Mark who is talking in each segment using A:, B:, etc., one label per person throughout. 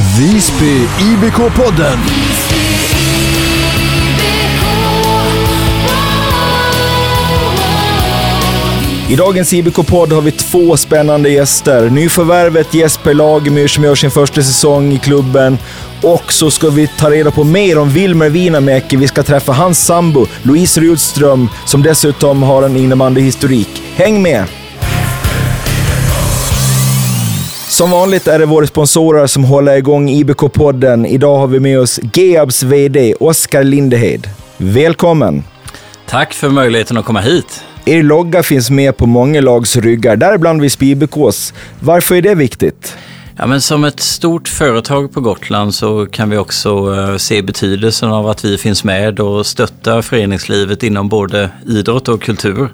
A: Visby IBK-podden. I dagens IBK-podd har vi två spännande gäster. Nyförvärvet Jesper Lagemyr som gör sin första säsong i klubben. Och så ska vi ta reda på mer om Wilmer Winamäki. Vi ska träffa hans sambo Louise Rudström som dessutom har en innebandyhistorik. Häng med! Som vanligt är det våra sponsorer som håller igång IBK-podden. Idag har vi med oss Geabs VD Oskar Lindehed. Välkommen!
B: Tack för möjligheten att komma hit.
A: Er logga finns med på många lags ryggar, däribland Visby IBKs. Varför är det viktigt?
B: Ja, men som ett stort företag på Gotland så kan vi också eh, se betydelsen av att vi finns med och stöttar föreningslivet inom både idrott och kultur.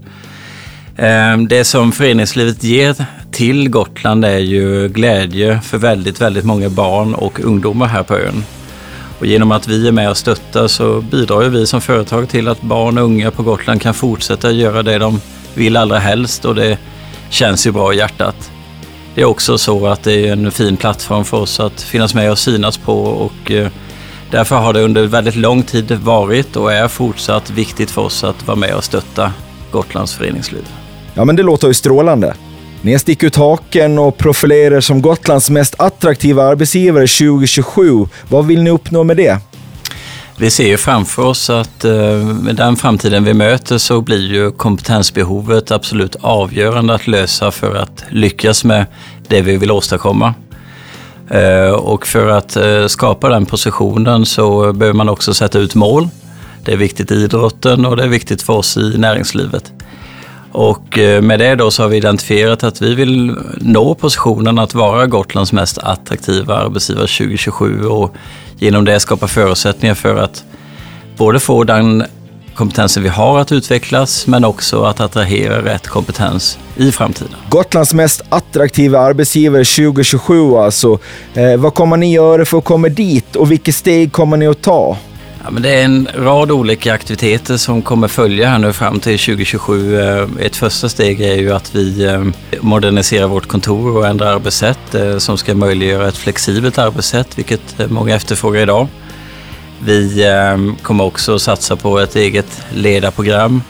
B: Ehm, det som föreningslivet ger till Gotland är ju glädje för väldigt, väldigt många barn och ungdomar här på ön. Och genom att vi är med och stöttar så bidrar ju vi som företag till att barn och unga på Gotland kan fortsätta göra det de vill allra helst och det känns ju bra i hjärtat. Det är också så att det är en fin plattform för oss att finnas med och synas på och eh, därför har det under väldigt lång tid varit och är fortsatt viktigt för oss att vara med och stötta Gotlands föreningsliv.
A: Ja, men det låter ju strålande. Ni sticker ut haken och profilerar som Gotlands mest attraktiva arbetsgivare 2027. Vad vill ni uppnå med det?
B: Vi ser ju framför oss att eh, med den framtiden vi möter så blir ju kompetensbehovet absolut avgörande att lösa för att lyckas med det vi vill åstadkomma. Eh, och för att eh, skapa den positionen så behöver man också sätta ut mål. Det är viktigt i idrotten och det är viktigt för oss i näringslivet. Och eh, med det då så har vi identifierat att vi vill nå positionen att vara Gotlands mest attraktiva arbetsgivare 2027 och genom det skapa förutsättningar för att både få den kompetensen vi har att utvecklas, men också att attrahera rätt kompetens i framtiden.
A: Gotlands mest attraktiva arbetsgivare 2027 alltså. Eh, vad kommer ni göra för att komma dit och vilka steg kommer ni att ta?
B: Ja, men det är en rad olika aktiviteter som kommer följa här nu fram till 2027. Eh, ett första steg är ju att vi eh, moderniserar vårt kontor och ändrar arbetssätt eh, som ska möjliggöra ett flexibelt arbetssätt, vilket många efterfrågar idag. Vi kommer också satsa på ett eget ledarprogram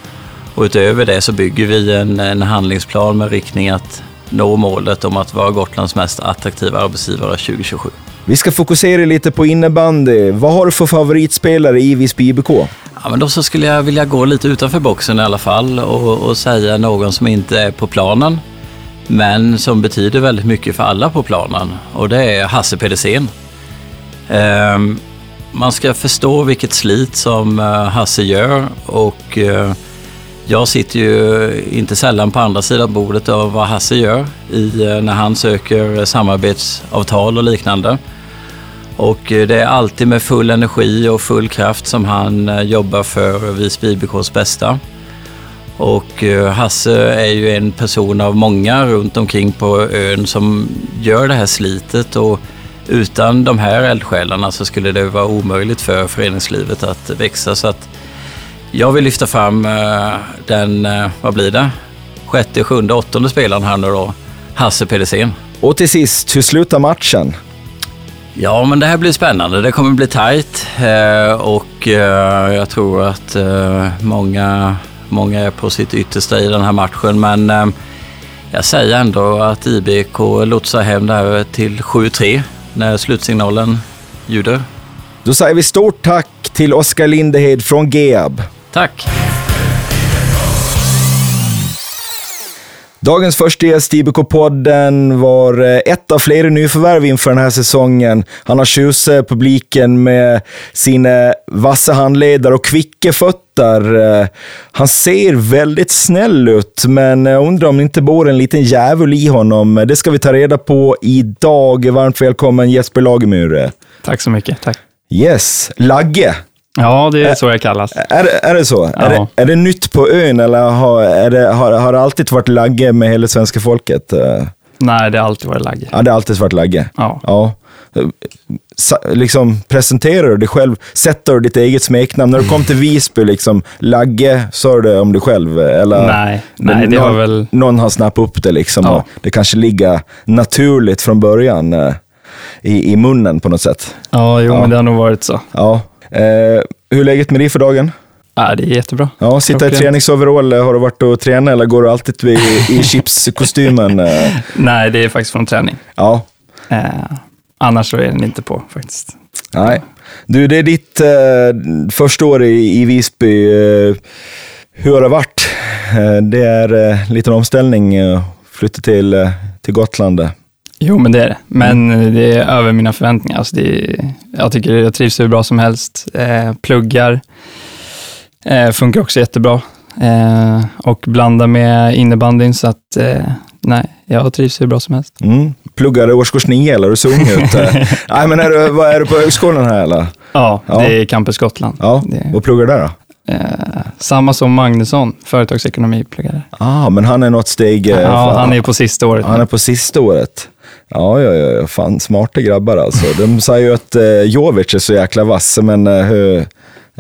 B: och utöver det så bygger vi en, en handlingsplan med riktning att nå målet om att vara Gotlands mest attraktiva arbetsgivare 2027.
A: Vi ska fokusera lite på innebandy. Vad har du för favoritspelare i Visby IBK?
B: Ja, men då så skulle jag vilja gå lite utanför boxen i alla fall och, och säga någon som inte är på planen men som betyder väldigt mycket för alla på planen och det är Hasse Pedersen. Ehm, man ska förstå vilket slit som eh, Hasse gör och eh, jag sitter ju inte sällan på andra sidan bordet av vad Hasse gör i, eh, när han söker samarbetsavtal och liknande. Och eh, det är alltid med full energi och full kraft som han eh, jobbar för Visby IBKs bästa. Och eh, Hasse är ju en person av många runt omkring på ön som gör det här slitet och utan de här eldsjälarna så skulle det vara omöjligt för föreningslivet att växa. Så att jag vill lyfta fram den, vad blir det, sjätte, sjunde, åttonde spelaren här nu då, Hasse Pedersen.
A: Och till sist, hur slutar matchen?
B: Ja, men det här blir spännande. Det kommer bli tajt eh, och eh, jag tror att eh, många, många är på sitt yttersta i den här matchen. Men jag säger ändå att IBK lotsar hem det här till 7-3 när slutsignalen ljuder.
A: Då säger vi stort tack till Oskar Lindehed från GEAB.
B: Tack!
A: Dagens första gäst i IBK-podden var eh, ett av flera nyförvärv inför den här säsongen. Han har tjusat publiken med sina vassa handledare och kvicka fötter. Eh, han ser väldigt snäll ut, men jag undrar om det inte bor en liten djävul i honom. Det ska vi ta reda på idag. Varmt välkommen Jesper Lagemyr.
C: Tack så mycket. Tack.
A: Yes, Lagge.
C: Ja, det är så jag kallas.
A: Är, är det så? Ja. Är, det, är det nytt på ön eller har, är det, har, har det alltid varit Lagge med hela svenska folket?
C: Nej, det har alltid varit Lagge.
A: Ja, det har alltid varit Lagge.
C: Ja.
A: ja. Liksom, presenterar du dig själv? Sätter du ditt eget smeknamn? När du kom till Visby, liksom, Lagge, sa du det om dig själv? Eller,
C: nej, nej det var väl...
A: Någon har snappat upp det liksom. Ja. det kanske ligger naturligt från början. i, i munnen på något sätt.
C: Ja, jo,
A: Ja.
C: men det har nog varit så.
A: Ja. Eh, hur är läget med dig för dagen?
C: Ja, det är jättebra.
A: Ja, sitta i
C: Klockrent.
A: träningsoverall, har du varit och tränat eller går du alltid i, i chipskostymen? Eh,
C: Nej, det är faktiskt från träning.
A: Ja,
C: Eh, annars så är den inte på faktiskt.
A: nej. Du, det är ditt eh, första år i, i Visby. Eh, hur har det varit? Eh, det är eh, en liten omställning, eh, flytta till, eh, till Gotland.
C: Jo, men det är det. Men
A: Mm.
C: det är över mina förväntningar. Alltså det är, jag tycker jag trivs hur bra som helst. Eh, pluggar eh, funkar också jättebra. Eh, och blanda med innebandyn, så att eh, nej, jag trivs hur bra som helst.
A: Mm. Pluggar du årskurs nio eller? Du ung ut. Eh, nej, men är du, vad är du på högskolan här eller?
C: Ja,
A: Ja.
C: det är Campus Gotland.
A: Ja,
C: Det,
A: vad pluggar du där då?
C: eh, samma som Magnusson, företagsekonomi pluggade.
A: Ah, men han är något steg... eh,
C: Ja, han är på sista året.
A: Han är på sista året. Ja, ja, ja, fan smarta grabbar alltså. De säger ju att eh, Jovic är så jäkla vass, men eh, hur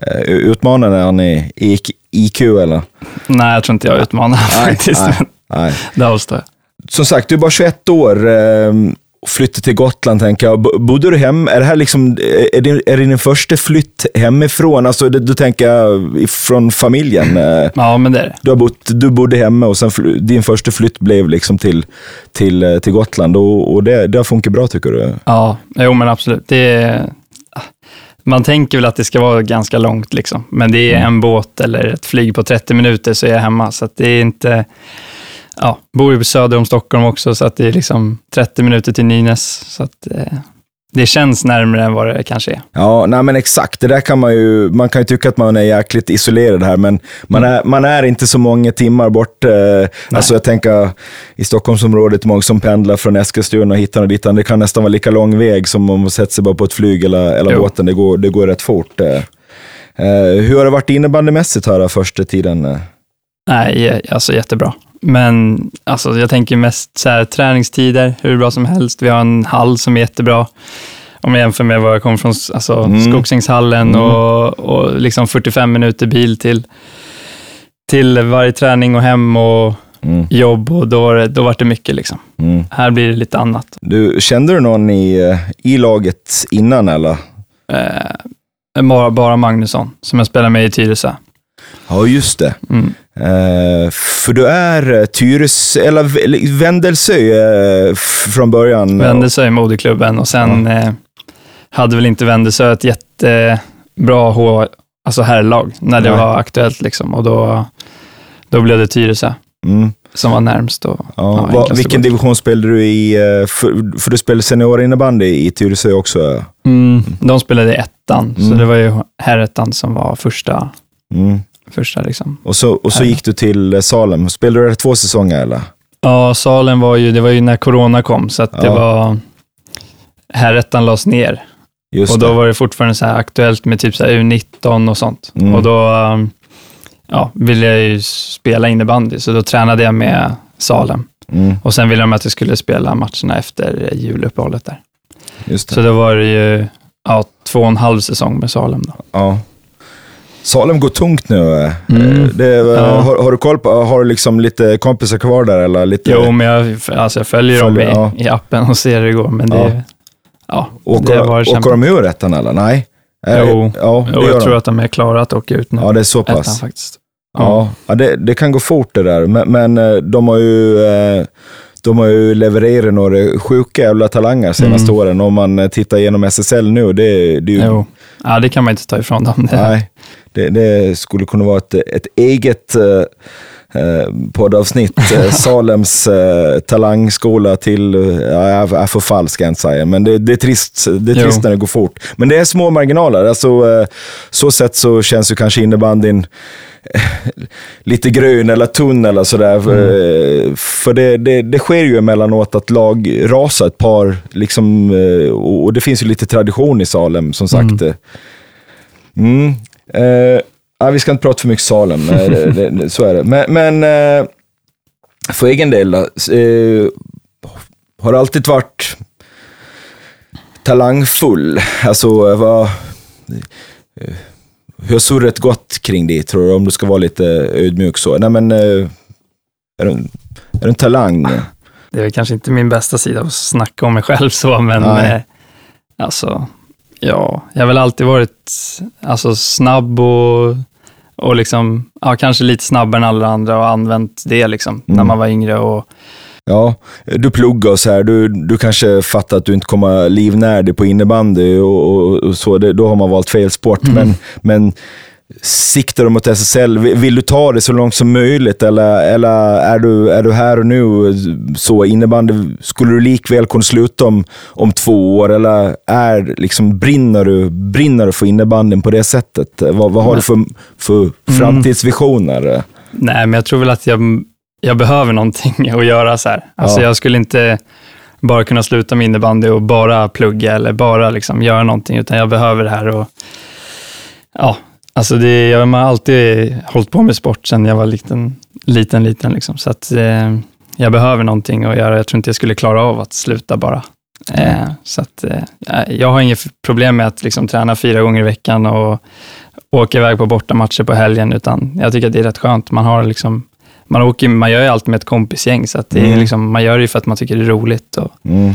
A: eh, utmanar han i, i IQ eller?
C: Nej, jag tror inte jag utmanar faktiskt.
A: nej, nej.
C: Det avstår jag.
A: Som sagt, du är bara 21 år. Eh, flyttade till Gotland, tänker jag. Bodde du hem? Är det här liksom, är det, är det din första flytt hemifrån? Alltså, då tänker jag från familjen. Eh,
C: Ja, men det är det.
A: Du, har bott, du bodde hemma och sen din första flytt blev liksom till, till, eh, till Gotland och, och det, det har funkat bra tycker du?
C: Ja, jo men absolut. Det man tänker väl att det ska vara ganska långt, liksom. men det är en båt eller ett flyg på 30 minuter så är jag hemma. Så det är inte... Ja, bor ju söder om Stockholm också, så att det är liksom 30 minuter till Nynäs. Så att, eh, det känns närmare än vad det kanske är.
A: Ja, nej men exakt. Det där kan man ju, man kan ju tycka att man är jäkligt isolerad här, men man, är, man är inte så många timmar bort. Eh, alltså jag tänker i Stockholmsområdet, många som pendlar från Eskilstuna och hittan och dittan. Det kan nästan vara lika lång väg som om man sätter sig bara på ett flyg eller, eller
C: Jo.
A: båten. Det går, det går rätt fort. Eh, eh, hur har det varit innebandymässigt här första tiden?
C: Nej, alltså jättebra. Men alltså, jag tänker mest så här, träningstider, hur bra som helst. Vi har en hall som är jättebra. Om jag jämför med var jag kom från, alltså
A: Mm.
C: Skogsängshallen
A: Mm.
C: och, och liksom 45 minuter bil till, till varje träning och hem och
A: Mm,
C: jobb och då, var det- då var det mycket. Liksom.
A: mm.
C: Här blir det lite annat.
A: Du, kände du någon i, eh, i laget innan eller?
C: Eh, bara, bara Magnusson, som jag spelar med i Tyresö.
A: Ja, just det.
C: Mm.
A: Eh, för du är eh, Tyres, eller V- Vändelsö eh, från början.
C: Vändelsö i moderklubben och sen eh, hade väl inte Vändelsö ett jättebra H, alltså herrlag när det
A: Nej.
C: var aktuellt. Liksom. Och då, då blev det Tyresö
A: Mm.
C: som var närmst. Och,
A: Ja,
C: ja,
A: vilken division spelade du i? För, för du spelade seniorinnebandy i Tyresö också.
C: Mm, de spelade i ettan, så
A: Mm.
C: det var ju herrettan som var första.
A: Mm.
C: första liksom.
A: Och så, och så gick du till eh, Salem. Spelade du där två säsonger eller?
C: Ja, salen var ju, det var ju när corona kom, så att det
A: Ja.
C: var herrettan lades ner.
A: Just
C: och då
A: det.
C: var det fortfarande så här aktuellt med typ så här U19 och sånt.
A: Mm.
C: Och då um, ja, ville jag ju spela innebandy, så då tränade jag med Salem.
A: Mm,
C: Och sen ville de att jag skulle spela matcherna efter juluppehållet där.
A: just det.
C: Så då var det ju ja, två och en halv säsong med Salem. Då.
A: Ja. Salem går tungt nu. eh.
C: Mm.
A: Det, eh,
C: Ja.
A: har, har du koll på, har du liksom lite kompisar kvar där? Eller lite,
C: Jo, men jag, alltså jag följer, dem
A: Följer,
C: i,
A: ja.
C: i appen och ser hur det går, men det,
A: Ja.
C: ja.
A: Åker,
C: det var
A: åker de ur ettan eller? Nej?
C: Jo,
A: ja, gör
C: jag tror
A: de.
C: att de är klara att åka ut nu.
A: Ja, det är så
C: ettan
A: pass.
C: faktiskt.
A: Ja, ja det, det kan gå fort det där. Men, men eh, de har ju eh, de har ju levererat några sjuka jävla talanger senaste
C: Mm.
A: åren. Om man eh, tittar igenom SSL nu, det, det är ju...
C: Jo. Ja, det kan man inte ta ifrån dem. Det.
A: Nej, det, det skulle kunna vara ett, ett eget eh, poddavsnitt. Eh, Salems eh, talangskola till, ja, jag är för falsk ska jag inte säga, men det, det är trist, det är
C: Jo.
A: trist när det går fort. Men det är små marginaler. Alltså, eh, så sett så känns ju kanske innebandyn eh, lite grön eller tunn eller sådär. Eh, För det, det, det sker ju emellanåt att lag rasar ett par, liksom, och det finns ju lite tradition i Salem som sagt. eh. Mm. Ja, vi ska inte prata för mycket Salem, det, det, det, så är det. Men, men eh, för egen del, då, eh, har alltid varit talangfull? Alltså, eh, vad, eh, hur har surret gått kring det, tror du? Om du ska vara lite ödmjuk så. Nej, men, eh, är, du, är du en talang?
C: det är väl kanske inte min bästa sida att snacka om mig själv så, men Alltså, ja, jag har väl alltid varit alltså, snabb och, och liksom, ja, kanske lite snabbare än alla andra och använt det liksom, när
A: Mm.
C: man var yngre. Och,
A: Ja, du pluggar och så här. Du, du kanske fattar att du inte kommer livnära dig på innebandy och, och, och så. Det, då har man valt fel sport.
C: Mm.
A: Men, men siktar du mot SSL? Vill, du ta det så långt som möjligt eller, eller är, du, är du här och nu så innebandy? Skulle du likväl kunna sluta om, om två år eller är, liksom, brinner, du, brinner du för innebandyn på det sättet? Vad, vad har du för, för framtidsvisioner?
C: nej, men jag tror väl att jag, jag behöver någonting att göra så här. Alltså,
A: Ja.
C: Jag skulle inte bara kunna sluta med innebandy och bara plugga eller bara liksom göra någonting, utan jag behöver det här. Och, ja, alltså det, jag har alltid hållit på med sport sedan jag var liten, liten, liten. Liksom. Så att, eh, jag behöver någonting att göra. Jag tror inte jag skulle klara av att sluta bara. Eh, så att, eh, jag har inget problem med att liksom, träna fyra gånger i veckan och åka iväg på bortamatcher på helgen, utan jag tycker att det är rätt skönt. Man, har liksom, man, åker, man gör ju allt med ett kompisgäng, så att det är
A: Mm.
C: liksom, man gör det ju för att man tycker det är roligt. Och,
A: Mm.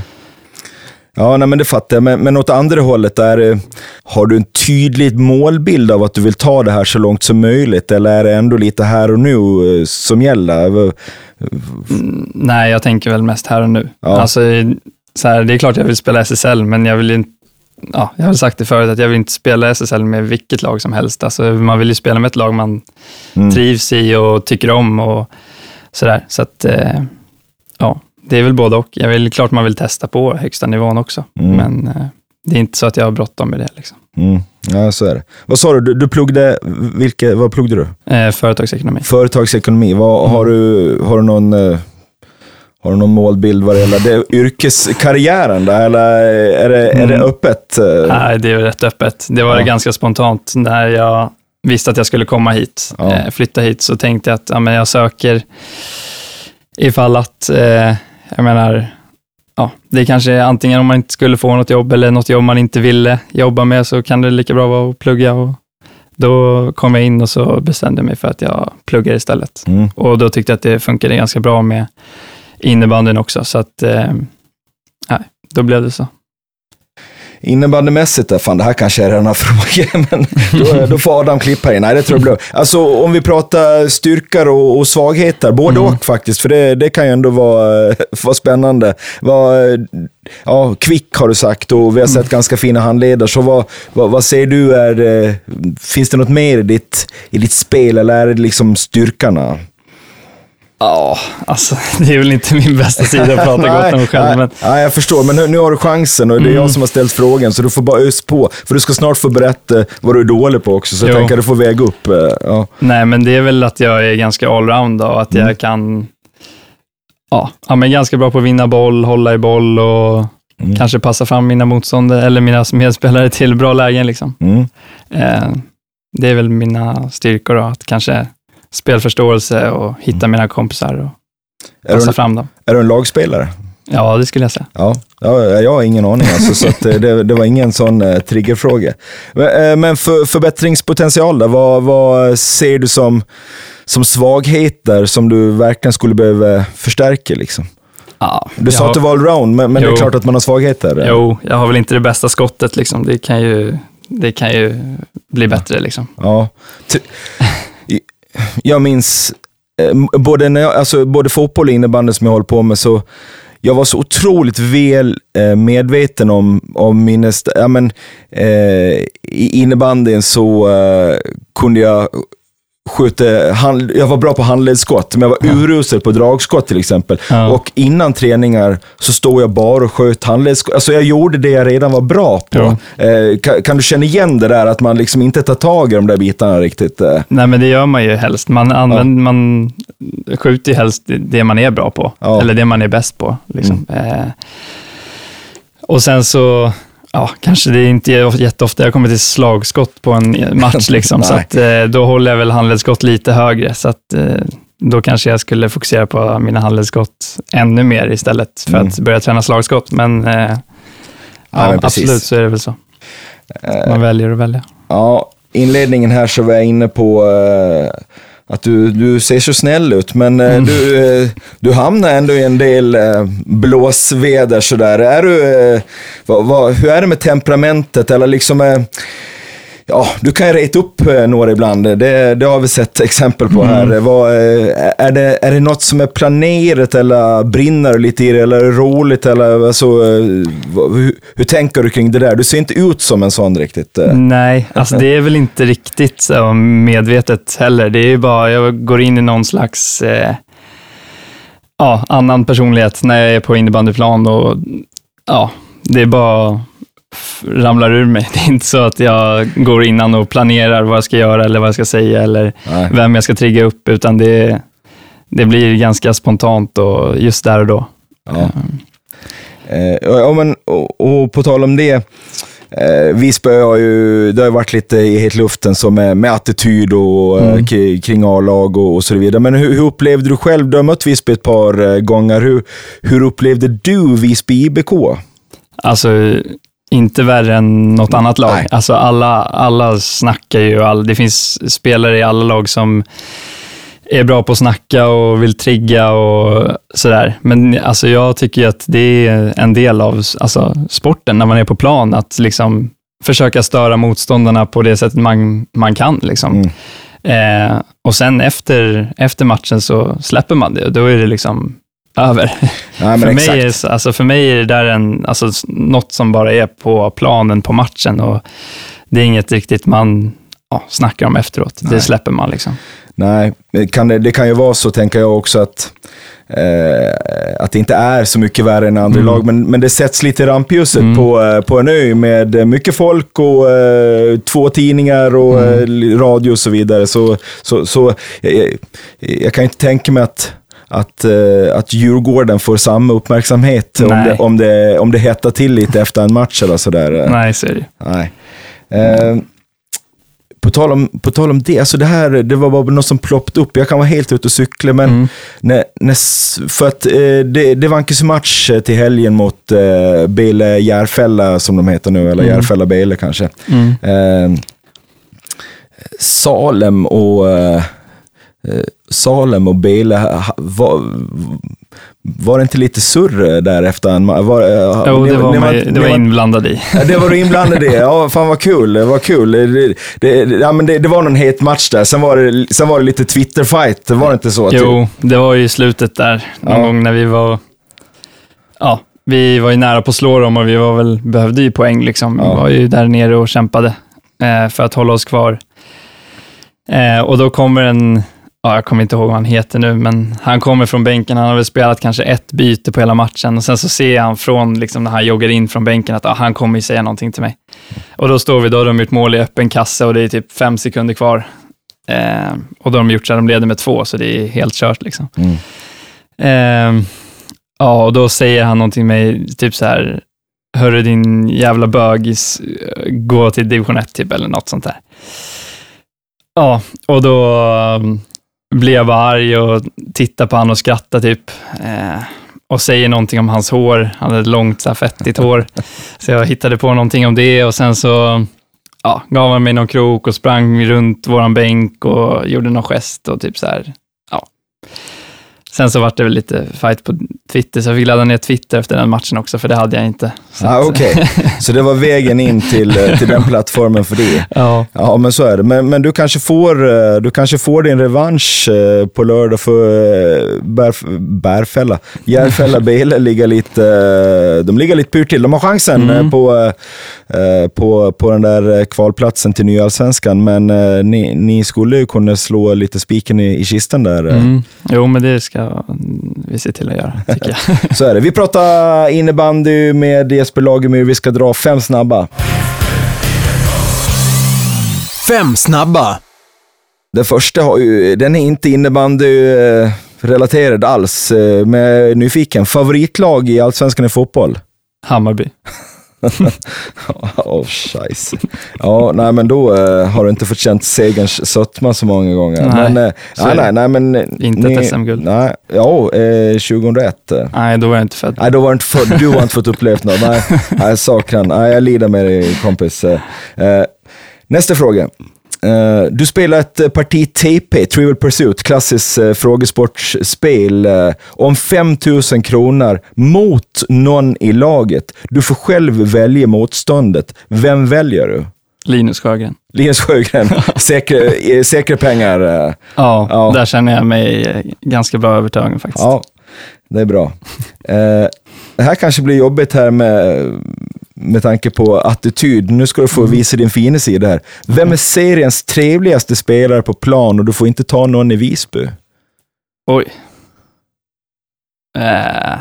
A: Ja, nej, men det fattar jag. Men, men åt andra hållet, är, har du en tydlig målbild av att du vill ta det här så långt som möjligt? Eller är det ändå lite här och nu eh, som gäller?
C: nej, jag tänker väl mest här och nu.
A: Ja.
C: Alltså, så här, det är klart jag vill spela SSL, men jag vill inte Ja, jag har sagt det förut, att jag vill inte spela SSL med vilket lag som helst. Alltså, man vill ju spela med ett lag man
A: Mm.
C: trivs i och tycker om och sådär. Så att, eh, ja, det är väl både och. Jag vill, klart man vill testa på högsta nivån också,
A: Mm.
C: men eh, det är inte så att jag har bråttom med det. Liksom.
A: Mm. Ja, så är det. Vad sa du? Du, du pluggade, vilka, vad pluggade du?
C: Eh, företagsekonomi.
A: Företagsekonomi. Vad,
C: Mm.
A: har, du, har, du någon, eh, har du någon målbild vad det gäller det, yrkeskarriären? Där, eller är det, är det
C: Mm.
A: öppet? eh?
C: Nej, det är rätt öppet. Det var
A: Ja.
C: ganska spontant. När jag visste att jag skulle komma hit,
A: Ja.
C: flytta hit, så tänkte jag att ja, men jag söker ifall att, eh, jag menar, ja, det är kanske antingen om man inte skulle få något jobb eller något jobb man inte ville jobba med, så kan det lika bra vara att plugga. Och då kom jag in och så bestämde mig för att jag pluggar istället.
A: Mm.
C: Och då tyckte jag att det funkade ganska bra med innebandyn också, så att, eh, nej, då blev det så.
A: Innebandymässigt, där, fan det här kanske är redan har fråga, men då, då får Adam klippa in. Nej, det tror jag blir. Alltså om vi pratar styrkor och, och svagheter, både
C: Mm.
A: och faktiskt, för det, det kan ju ändå vara, vara spännande. Vad, ja, kvick har du sagt och vi har
C: Mm.
A: sett ganska fina handledare, så vad, vad, vad säger du, är, eh, finns det något mer i ditt, i ditt spel eller är det liksom styrkorna?
C: Ja, alltså det är väl inte min bästa sida att prata gott om mig själv,
A: nej,
C: men
A: nej, jag förstår, men nu, nu har du chansen och det är
C: Mm.
A: jag som har ställt frågan, så du får bara ös på. För du ska snart få berätta vad du är dålig på också, så jag
C: Jo.
A: tänker att du får väga upp. eh, Ja.
C: nej, men det är väl att jag är ganska allround och att
A: Mm.
C: jag kan, ja, ja, men ganska bra på att vinna boll, hålla i boll och
A: Mm.
C: kanske passa fram mina motståndare eller mina medspelare till bra lägen. Liksom.
A: Mm.
C: Eh, det är väl mina styrkor då, att kanske spelförståelse och hitta mina kompisar och
A: Mm.
C: Passa
A: en,
C: fram dem.
A: är du en lagspelare?
C: Ja, det skulle jag säga.
A: Ja, ja jag har ingen aning alltså, så eh, det, det var ingen sån eh, triggerfråga. Men, eh, men för, förbättringspotential då, vad, vad ser du som, som svagheter som du verkligen skulle behöva förstärka? Liksom?
C: Ja,
A: Du sa
C: jag
A: att du var allround, men, men det är
C: Jo.
A: klart att man har svagheter.
C: Jo, jag har väl inte det bästa skottet. Liksom. Det, kan ju, det kan ju bli bättre. Liksom.
A: Ja. Jag minns eh, både, när jag, alltså, både fotboll och innebandy som jag håller på med, så jag var så otroligt väl eh, medveten om, om min... Ja, men, eh, I innebandyn så eh, kunde jag skjuta... Hand, jag var bra på handledsskott, men jag var urusel på dragskott till exempel.
C: Ja.
A: Och innan träningar så stod jag bara och sköt handledsskott. Alltså jag gjorde det jag redan var bra på. Eh, kan, kan du känna igen det där, att man liksom inte tar tag i de där bitarna riktigt? Eh?
C: Nej, men det gör man ju helst. Man, använder, man skjuter ju helst det man är bra på,
A: Ja. Mm.
C: eller det man är bäst på. Liksom. Eh, och sen så, ja, kanske det är inte jätteofta jag kommer till slagskott på en match, liksom, så att, eh, då håller jag väl handledsskott lite högre. Så att, eh, då kanske jag skulle fokusera på mina handledsskott ännu mer istället för
A: Mm.
C: att börja träna slagskott. Men, eh, ja,
A: men precis.
C: absolut så är det väl så.
A: Eh,
C: Man väljer att välja.
A: Ja, inledningen här så var jag inne på eh, att du, du ser så snäll ut, men eh, mm. du, eh, du hamnar ändå i en del eh, blåsväder sådär. Är du, vad, vad, hur är det med temperamentet? Eller liksom, ja, du kan ju reta upp eh, några ibland. Det, det har vi sett exempel på här. Mm. Vad, eh, är, det, är det något som är planerat eller brinner lite i det eller är det roligt? Eller, alltså, hur, hur, tänker du kring det där? Du ser inte ut som en sån riktigt.
C: Nej, alltså det är väl inte riktigt så medvetet heller. Det är ju bara, jag går in i någon slags eh, ja, annan personlighet när jag är på innebandyplan och ja, det är bara ramlar ur mig. Det är inte så att jag går innan och planerar vad jag ska göra eller vad jag ska säga eller Nej. vem jag ska trigga upp, utan det, det blir ganska spontant och just där och då.
A: Ja. Eh, ja, men, och, och, på tal om det, eh, Visby har ju, det har varit lite i het luften så med, med attityd och, eh, mm. kring A-lag och, och, så vidare. Men hur, hur, upplevde du själv, du har mött Visby ett par eh, gånger, hur, hur upplevde du Visby IBK?
C: Alltså, inte värre än något annat lag. Nej. Alltså alla, alla snackar ju, all, det finns spelare i alla lag som är bra på att snacka och vill trigga och sådär. Men alltså, jag tycker att det är en del av alltså, sporten när man är på plan, att liksom försöka störa motståndarna på det sättet man, man kan. Liksom. Mm. Eh, och sen efter, efter matchen så släpper man det då är det liksom över. Ja, för, mig är, alltså för mig är det där en, alltså, något som bara är på planen på matchen och det är inget riktigt man ja, snackar om efteråt. Nej. Det släpper man liksom.
A: Nej, kan det, det kan ju vara så, tänker jag också, att Eh, att det inte är så mycket värre än andra mm. lag, men, men det sätts lite rampljuset mm. på, eh, på en ö med mycket folk och eh, två tidningar och mm. radio och så vidare. Så, så, så jag, jag kan inte tänka mig att att, uh, att Djurgården får samma uppmärksamhet om det, om, det, om det hettar till lite efter en match eller sådär.
C: Nej, så är det
A: Nej. Uh, på tal, om, på tal om det, alltså det här det var bara något som ploppade upp. Jag kan vara helt ute och cykla, men mm. när, när, för att eh, det, det vankas match till helgen mot eh, Bele Järfälla, som de heter nu, eller mm. Järfälla Bele kanske. Mm. Eh, Salem och eh, Eh, Salem och Bele, var, var det inte lite surr där efter en
C: var,
A: eh,
C: Jo, det var, var, det var inblandad i.
A: Ja, det var du inblandad i. Ja, fan vad kul. Det var kul. Det, det, ja, men det, det var någon het match där. Sen var det, sen var det lite Twitter-fight. Var det inte så?
C: Jo, det var ju slutet där. Någon ja. gång när vi var... Ja, vi var ju nära på att slå dem och vi var väl, behövde ju poäng. Liksom. Vi var ju där nere och kämpade eh, för att hålla oss kvar. Eh, och då kommer en ja, jag kommer inte ihåg vad han heter nu, men han kommer från bänken. Han har väl spelat kanske ett byte på hela matchen och sen så ser han från, liksom, när han joggar in från bänken att ja, han kommer ju säga någonting till mig. Och då står vi, då har de gjort mål i öppen kasse och det är typ fem sekunder kvar. Eh, och då har de gjort så att de leder med två, så det är helt kört. Liksom. Mm. Eh, ja, och då säger han någonting till mig, typ så här, hörru din jävla bögis, gå till division 1 typ, eller något sånt där. Ja, och då blir jag bara arg och tittar på honom och skrattar typ. Eh, och säger någonting om hans hår. Han hade långt, så här, fettigt hår. Så jag hittade på någonting om det och sen så ja, gav han mig någon krok och sprang runt våran bänk och gjorde någon gest och typ så här, ja. Sen så var det väl lite fight på Twitter, så jag fick ladda ner Twitter efter den matchen också, för det hade jag inte.
A: Så, ah, okay. så det var vägen in till, eh, till den plattformen för det?
C: Ja.
A: Ja, men så är det. Men, men du, kanske får, eh, du kanske får din revansch eh, på lördag för Bärf Bärfälla. Järfälla Bele ligger lite, de ligger lite pyrt till. De har chansen mm. på, på, på den där kvalplatsen till Nyallsvenskan, men ni, ni skulle ju kunna slå lite spiken i, i kistan där. Mm.
C: Jo, men det ska vi se till att göra, tycker
A: jag. Så är det. Vi pratar innebandy med Jesper Lagemyr. Vi ska dra fem snabba.
D: Fem snabba.
A: Den första har ju, den är inte innebandy-relaterad alls, eh, men jag är nyfiken. Favoritlag i Allsvenskan i fotboll?
C: Hammarby.
A: oh, scheisse. Ja, nej, men då uh, har du inte fått känt segerns sötma så många gånger.
C: Nej,
A: men, uh, nej, nej, nej, men,
C: Inte ni, ett SM-guld?
A: Nej, ja, eh, 2001.
C: Nej, då var jag inte född.
A: Nej, då var du inte född. Du har inte fått upplevt något. Nej, nej saknar Nej, jag lider med dig kompis. Uh, nästa fråga. Eh, du spelar ett eh, parti TP, Trivial Pursuit, klassiskt uh, frågesportspel, uh, om 5000 kronor mot någon i laget. Du får själv välja motståndet. Vem väljer du?
C: Linus Sjögren.
A: Linus Sjögren, säkra, säkra pengar.
C: Ja, ja, där känner jag mig ganska bra övertagen faktiskt.
A: Ja, det är bra. det här kanske blir jobbigt här med med tanke på attityd. Nu ska du få mm. visa din fina sida här. Vem är seriens trevligaste spelare på plan och du får inte ta någon i Visby?
C: Oj. Äh.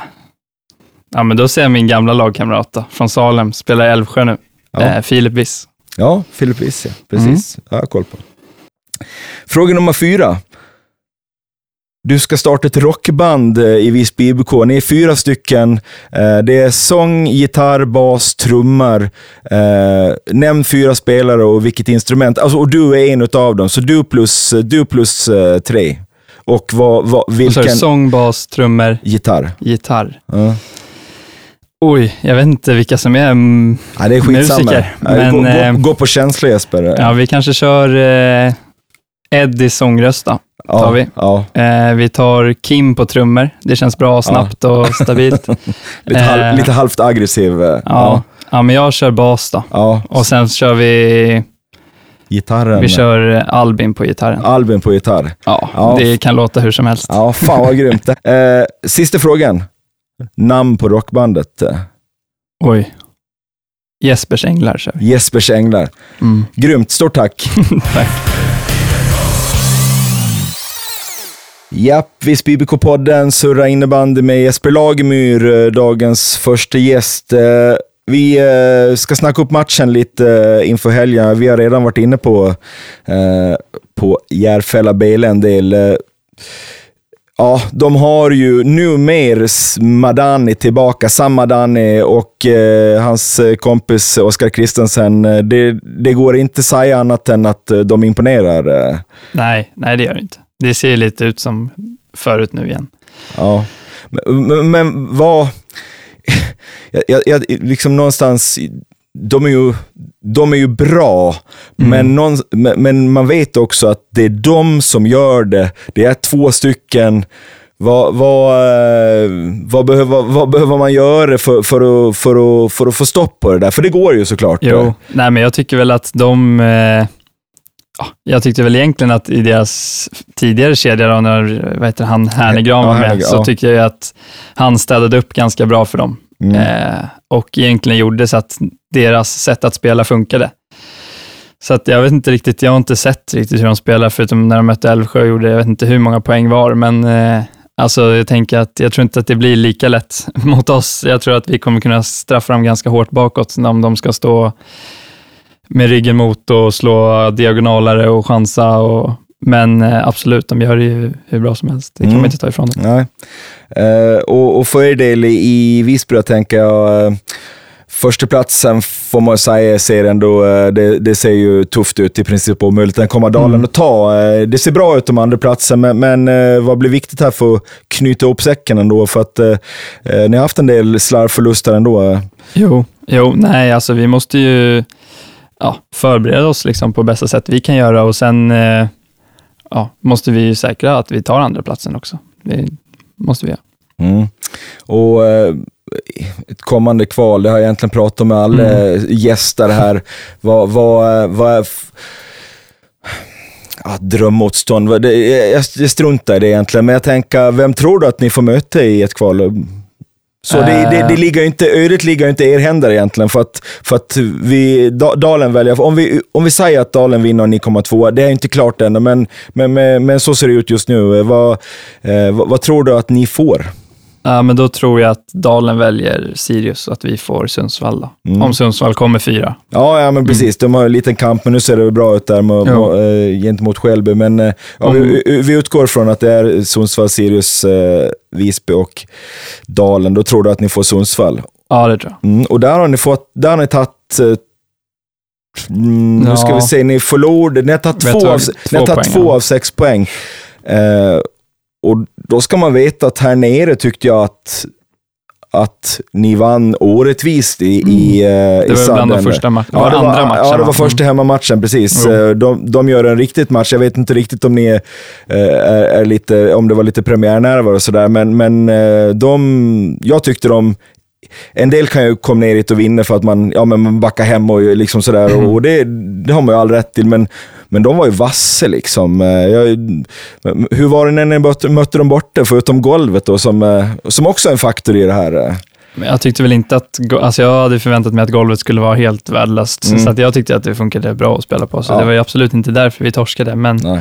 C: Ja, men då ser jag min gamla lagkamrat då, från Salem, spelar i Älvsjö nu. Ja. Äh, Filip Wiss.
A: Ja, Filip Wiss, ja. Precis. Mm. Jag har koll på. Fråga nummer fyra. Du ska starta ett rockband eh, i Visby IBK. Ni är fyra stycken. Eh, det är sång, gitarr, bas, trummor. Eh, nämn fyra spelare och vilket instrument. Alltså, och du är en av dem, så du plus, du plus tre. Och vad, vad, vilken...
C: Sång, bas, trummor,
A: gitarr.
C: gitarr. Ja. Oj, jag vet inte vilka som är,
A: ja, det är musiker. Men, gå, gå, gå, på känsla Jesper.
C: Ja, vi kanske kör eh, Eddie sångröst då tar vi. Ja. Eh, vi tar Kim på trummor. Det känns bra, snabbt och stabilt.
A: lite, halv, eh, lite halvt aggressiv.
C: Eh, ja. ja. men jag kör bas då. Ja. Och sen kör vi
A: Gitarren.
C: Vi kör Albin på gitarren.
A: Albin på gitarr.
C: Ja, ja, det kan låta hur som helst.
A: Ja, fan vad grymt. Eh, sista frågan. Namn på rockbandet?
C: Oj. Jespers Änglar kör
A: vi. Jespers Änglar. Mm. Grymt. Stort tack.
C: tack.
A: Japp, Visby IBK-podden surrar innebandy med Jesper Lagemyr, eh, dagens första gäst. Eh, vi eh, ska snacka upp matchen lite inför helgen. Vi har redan varit inne på, på Järfälla BL en del. Ja, de har ju numer Madani tillbaka, Sam Madani och eh, hans kompis Oskar Kristensen. Det, det går inte att säga annat än att de imponerar.
C: Nej, nej det gör det inte. Det ser lite ut som förut nu igen.
A: Ja, men, men vad... Jag, jag, liksom någonstans, de är ju, de är ju bra, mm. men, någon, men man vet också att det är de som gör det. Det är två stycken. Vad, vad, eh, vad, behöver, vad behöver man göra för, för, att, för, att, för att få stopp på det där? För det går ju såklart.
C: Jo, nej, men jag tycker väl att de... Ja, jag tyckte väl egentligen att i deras tidigare kedja, då, när vad heter han, Hernegran var med, så tycker jag att han städade upp ganska bra för dem. Mm. Eh, och egentligen gjorde så att deras sätt att spela funkade. Så att jag vet inte riktigt, jag har inte sett riktigt hur de spelar, förutom när de mötte Älvsjö och gjorde, jag vet inte hur många poäng var, men eh, alltså jag tänker att jag tror inte att det blir lika lätt mot oss. Jag tror att vi kommer kunna straffa dem ganska hårt bakåt om de ska stå med ryggen mot och slå diagonalare och chansa. Och, men eh, absolut, de gör det ju hur bra som helst. Det kan mm. man inte ta ifrån dem.
A: Nej. Uh, och, och för er del i Visby, tänker jag, uh, Förstaplatsen får man säga ser ändå, det, det, ser ju tufft ut i princip omöjligt att komma Dalen mm. och ta. Det ser bra ut om andra platsen men, men vad blir viktigt här för att knyta ihop säcken ändå? För att eh, ni har haft en del slarvförluster ändå.
C: Jo, jo, nej alltså vi måste ju ja, förbereda oss liksom på bästa sätt vi kan göra och sen eh, ja, måste vi säkra att vi tar andra platsen också. Det måste vi göra.
A: Mm. Och eh, ett kommande kval, det har jag egentligen pratat med alla mm. gäster här. vad, vad, vad ja, drömmotstånd, jag struntar i det egentligen, men jag tänker, vem tror du att ni får möta i ett kval? Så det, det, det, ligger inte, ödet ligger inte i er händer egentligen, för att, för att vi, Dalen väljer, om vi, om vi säger att Dalen vinner och ni kommer tvåa, det är inte klart ännu, men, men, men, men så ser det ut just nu. Vad, eh, vad, vad, tror du att ni får?
C: Ja, men då tror jag att Dalen väljer Sirius och att vi får Sundsvall. Mm. Om Sundsvall kommer fyra.
A: Ja, ja men precis. De har en liten kamp, men nu ser det bra ut där med, äh, gentemot Skälby. Men äh, ja, mm. vi, vi, utgår från att det är Sundsvall, Sirius, äh, Visby och Dalen. Då tror du att ni får Sundsvall.
C: Ja, det tror jag.
A: Mm, och där har ni, fått, där har ni tagit Mm, ja. Nu ska vi se, ni förlorade. Ni har tagit två, av, två, ni har tagit två av sex poäng. Eh, och då ska man veta att här nere tyckte jag att att ni vann orättvist i, i, eh,
C: Det
A: i
C: var bland de första ma-
A: Ja, det
C: andra
A: var,
C: matcherna,
A: ja, det var
C: va?
A: första hemmamatchen, precis. Eh, De, de gör en riktigt match. Jag vet inte riktigt om ni är, är, är lite, om det var lite premiärnerver och sådär, men, men eh, de, jag tyckte de en del kan ju komma ner hit och vinna för att man, ja, men man backar hem och liksom sådär.
C: Mm.
A: Och det, det har man ju all rätt till. Men, men de var ju vasse liksom. Eh, Jag, hur var det när ni mötte, mötte dem borta, förutom golvet då, som, eh, som också är en faktor i det här? eh?
C: Men jag tyckte väl inte att, alltså jag hade förväntat mig att golvet skulle vara helt värdelöst,
A: Mm.
C: så att jag tyckte att det funkade bra att spela på, så
A: Ja.
C: det var ju absolut inte därför vi torskade, men
A: Nej.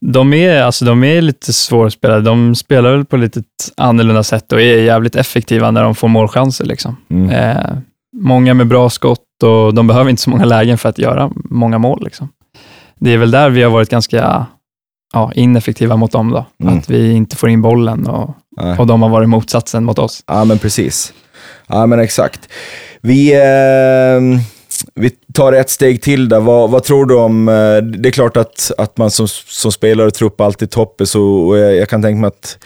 C: de är, alltså, de är lite svårspelade. De spelar väl på lite annorlunda sätt och är jävligt effektiva när de får målchanser. Liksom.
A: Mm.
C: Eh, många med bra skott och de behöver inte så många lägen för att göra många mål. Liksom. Det är väl där vi har varit ganska ja, ineffektiva mot dem. Då.
A: Mm.
C: Att vi inte får in bollen och,
A: Nej.
C: och de har varit motsatsen mot oss.
A: Ja, men precis. Ja, men exakt. Vi, eh, vi tar ett steg till där. Vad, vad tror du om... Eh, det är klart att, att man som, som spelare och trupp alltid toppar, så och jag, jag kan tänka mig att,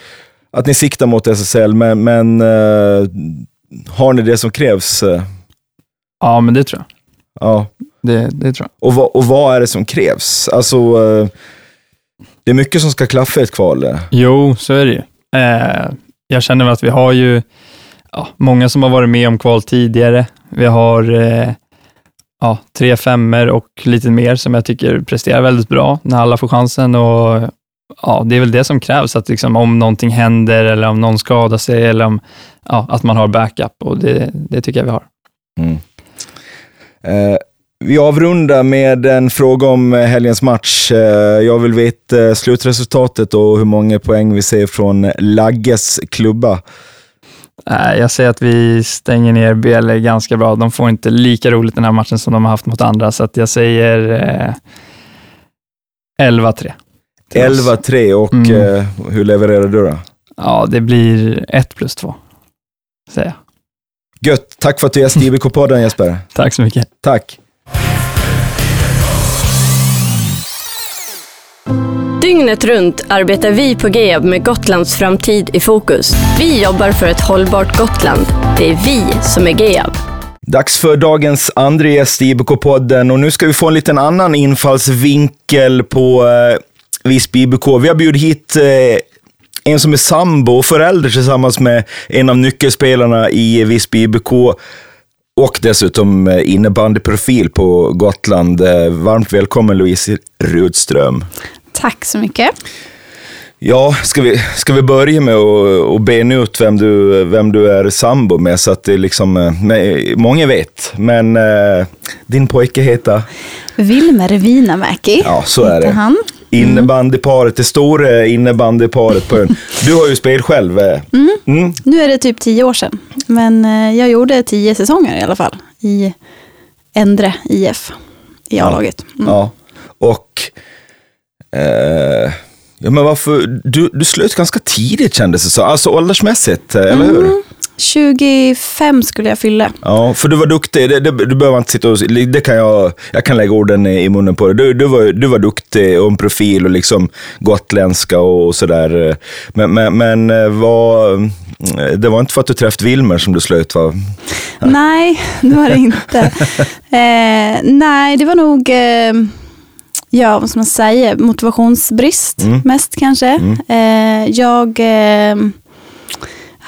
A: att ni siktar mot SSL, men, men eh, har ni det som krävs?
C: Ja, men det tror jag.
A: ja.
C: Det, det tror jag.
A: och, vad, och vad är det som krävs? Alltså, eh, det är mycket som ska klaffa i ett kval.
C: Jo, så är det ju. Eh, jag känner att vi har ju ja, många som har varit med om kval tidigare. Vi har eh, ja, tre femmer och lite mer som jag tycker presterar väldigt bra när alla får chansen. Och, ja, det är väl det som krävs, att liksom, om någonting händer eller om någon skadar sig, eller om, ja, att man har backup och det, det tycker jag vi har.
A: Mm. Eh, vi avrundar med en fråga om eh, helgens match. Eh, jag vill veta eh, slutresultatet och hur många poäng vi ser från Lagges klubba.
C: Jag säger att vi stänger ner BL ganska bra. De får inte lika roligt den här matchen som de har haft mot andra, så jag säger eh, 11-3. till oss.
A: 11-3 och
C: Mm.
A: hur levererar du då?
C: Ja, det blir 1 plus 2, säger jag.
A: Gött, tack för att du gästade IBK-podden Jesper.
C: Tack så mycket.
A: Tack.
E: Dygnet runt arbetar vi på GEAB med Gotlands framtid i fokus. Vi jobbar för ett hållbart Gotland. Det är vi som är GEAB.
A: Dags för dagens andra gäst i IBK-podden och nu ska vi få en liten annan infallsvinkel på eh, Visby IBK. Vi har bjudit hit eh, en som är sambo och förälder tillsammans med en av nyckelspelarna i Visby IBK och dessutom eh, innebandyprofil på Gotland. Eh, Varmt välkommen Louise Rudström.
F: Tack så mycket.
A: Ja, ska vi, ska vi börja med att bena ut vem du, vem du är sambo med så att det liksom, eh, många vet, men eh, din pojke heter,
F: Wilmer Vinamäki
A: ja så är det,
F: han.
A: Innebandyparet, det stora innebandyparet på ön. Du har ju spelat själv. eh. Mm.
F: Nu är det typ tio år sedan, men eh, jag gjorde tio säsonger i alla fall i Endre IF i A-laget. Mm.
A: Ja, och eh, ja, men varför, du, du slöt ganska tidigt kändes det så, alltså åldersmässigt, eh, eller hur?
F: Mm. 25 skulle jag fylla.
A: Ja, för du var duktig. Det, det, du behöver inte sitta och... Det kan jag, jag kan lägga orden i, munnen på dig. Du, du, var, du var duktig och en profil och liksom gotländska och, sådär. Men, men, men eh, var, det var inte för att du träffade Wilmer som du slöt va?
F: Nej, det var det inte. eh, nej, det var nog, eh, ja vad ska man säga, motivationsbrist
A: Mm.
F: mest kanske. Eh, jag eh,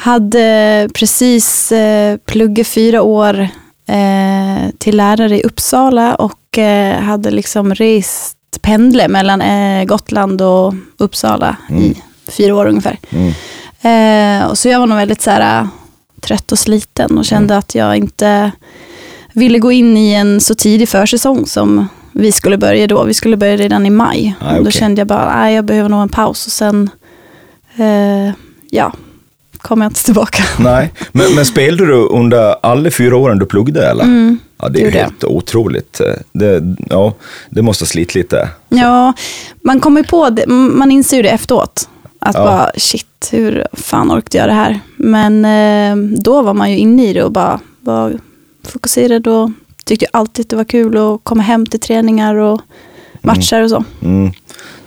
F: hade precis eh, pluggat fyra år eh, till lärare i Uppsala och eh, hade liksom rest pendle mellan eh, Gotland och Uppsala i fyra år ungefär.
A: Mm.
F: Eh, och så jag var nog väldigt så här, äh, trött och sliten och kände att jag inte ville gå in i en så tidig försäsong som vi skulle börja då. Vi skulle börja redan i maj.
A: Ah,
F: och då kände jag bara, nej jag behöver nog en paus och sen, eh, ja, kom jag inte tillbaka.
A: Nej, men, men spelade du under alla fyra åren du pluggade eller?
F: Mm,
A: Ja, det är
F: gjorde
A: helt otroligt. Det, ja, det måste ha slitit lite.
F: Ja, man kommer på det, man inser ju det efteråt. Att
A: Ja.
F: bara, shit, hur fan orkade jag det här? Men eh, då var man ju inne i det och bara var fokuserad och tyckte alltid att det var kul att komma hem till träningar och matcher och så.
A: Mm.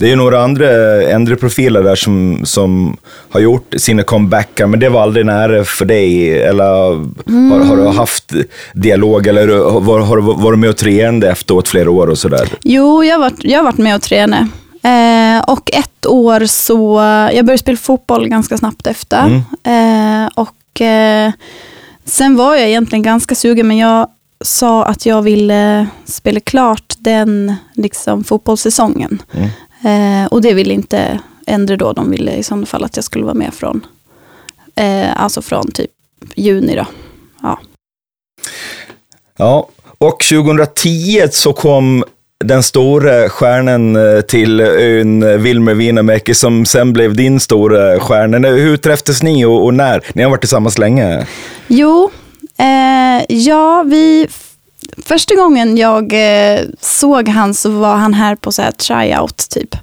A: Det är ju några andra äldre profiler där som, som har gjort sina comebackar, men det var aldrig nära för dig. Eller har, har du haft dialog eller var, har du varit med och tränat efteråt flera år och sådär?
F: Jo, jag har varit, jag har varit med och tränat. Eh, och ett år så, jag började spela fotboll ganska snabbt efter. Eh, och eh, sen var jag egentligen ganska sugen, men jag sa att jag ville spela klart den liksom, fotbollssäsongen. Eh, och det ville inte ändra då. De ville i sådana fall att jag skulle vara med från, eh, alltså från typ juni då. Ja.
A: Ja, och 2010 så kom den stora stjärnan eh, till ön, Wilmer Wienermäki, som sen blev din stora stjärna. Hur träffades ni och, och när? Ni har varit tillsammans länge.
F: Jo, eh, ja, vi... Första gången jag eh, såg han så var han här på så här tryout typ.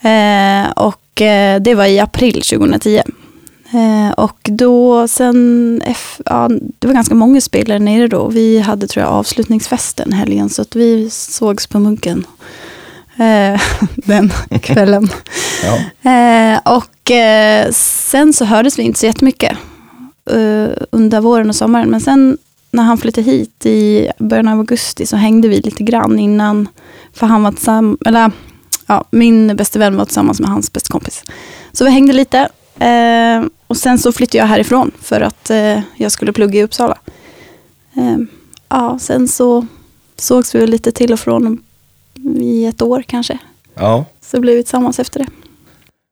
F: Eh, och eh, det var i april 2010. Eh, och då sen, F, ja, det var ganska många spelare nere då. Vi hade tror jag avslutningsfesten helgen så att vi sågs på Munken eh, den kvällen.
A: Ja.
F: Eh, och sen så hördes vi inte så jättemycket under våren och sommaren. Men sen när han flyttade hit i början av augusti så hängde vi lite grann innan. För han var tillsammans, eller ja, min bästa vän var tillsammans med hans bästa kompis. Så vi hängde lite. Eh, och sen så flyttade jag härifrån för att eh, jag skulle plugga i Uppsala. Eh, ja, sen så sågs vi lite till och från i ett år kanske.
A: Ja.
F: Så blev vi tillsammans efter det.